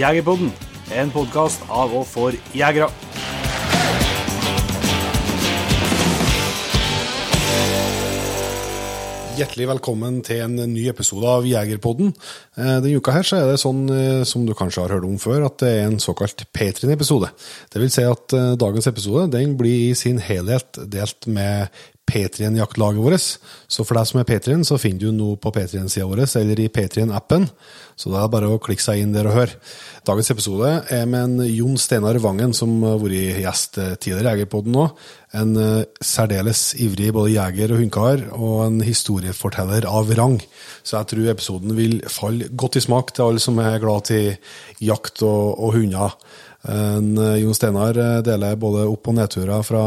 Jegerpodden, en podkast av og for jegere. Hjertelig velkommen til en ny episode av Jegerpodden. Eh, Denne uka her så er det sånn, eh, som du kanskje har hørt om før, at det er en såkalt Patrion-episode. Det vil si at eh, dagens episode den blir i sin helhet delt med Patrion-jaktlaget vårt. Så for deg som er Patrion, så finner du noe på Patrion-sida vår eller i Patrion-appen. Så det er bare å klikke seg inn der og høre. Dagens episode er med en Jon Steinar Vangen, som har vært gjest tidligere i Jegerpodden nå. En eh, særdeles ivrig både jeger og hundekar, og en historieforteller av rang. Så jeg tror episoden vil falle godt i smak til alle som er glad til jakt og, og hunder. En, eh, Jon Steinar eh, deler både opp- og nedturer fra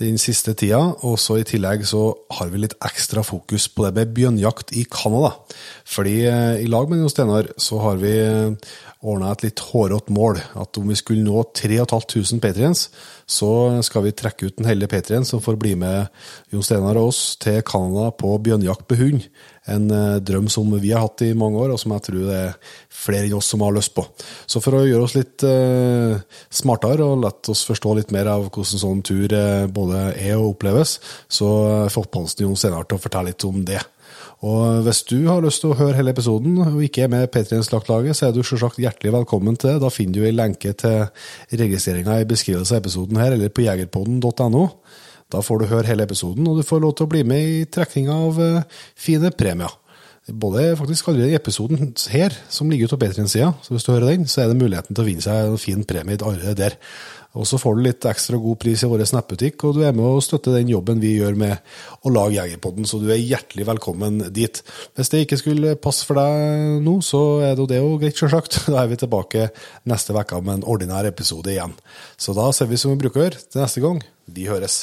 den siste tida, og så i tillegg så har vi litt ekstra fokus på det med bjørnjakt i Canada. Fordi i lag med Jon Steinar så har vi ordna et litt hårete mål. At om vi skulle nå 3500 patriens, så skal vi trekke ut en Helle Petrien, som får bli med Jon Steinar og oss til Canada på bjørnjakt på hund. En eh, drøm som vi har hatt i mange år, og som jeg tror det er flere enn oss som har lyst på. Så for å gjøre oss litt eh, smartere og la oss forstå litt mer av hvordan sånn tur eh, både er og oppleves, så får fått på oss Jon Steinar til å fortelle litt om det. Og hvis du har lyst til å høre hele episoden og ikke er med i P3-slaktlaget, så er du selvsagt hjertelig velkommen til det. Da finner du en lenke til registreringa i beskrivelsen av episoden her, eller på jegerpodden.no. Da får du høre hele episoden, og du får lov til å bli med i trekninga av eh, fine premier. Både faktisk allerede i episoden her, som ligger ute på P3-sida, så hvis du hører den, så er det muligheten til å vinne seg en fin premie allerede der. Og så får du litt ekstra god pris i vår nettbutikk, og du er med å støtte den jobben vi gjør med å lage Jegerpodden, så du er hjertelig velkommen dit. Hvis det ikke skulle passe for deg nå, så er det jo det jo greit, sjølsagt. Da er vi tilbake neste uke med en ordinær episode igjen. Så da ser vi som vi bruker til neste gang. Vi høres.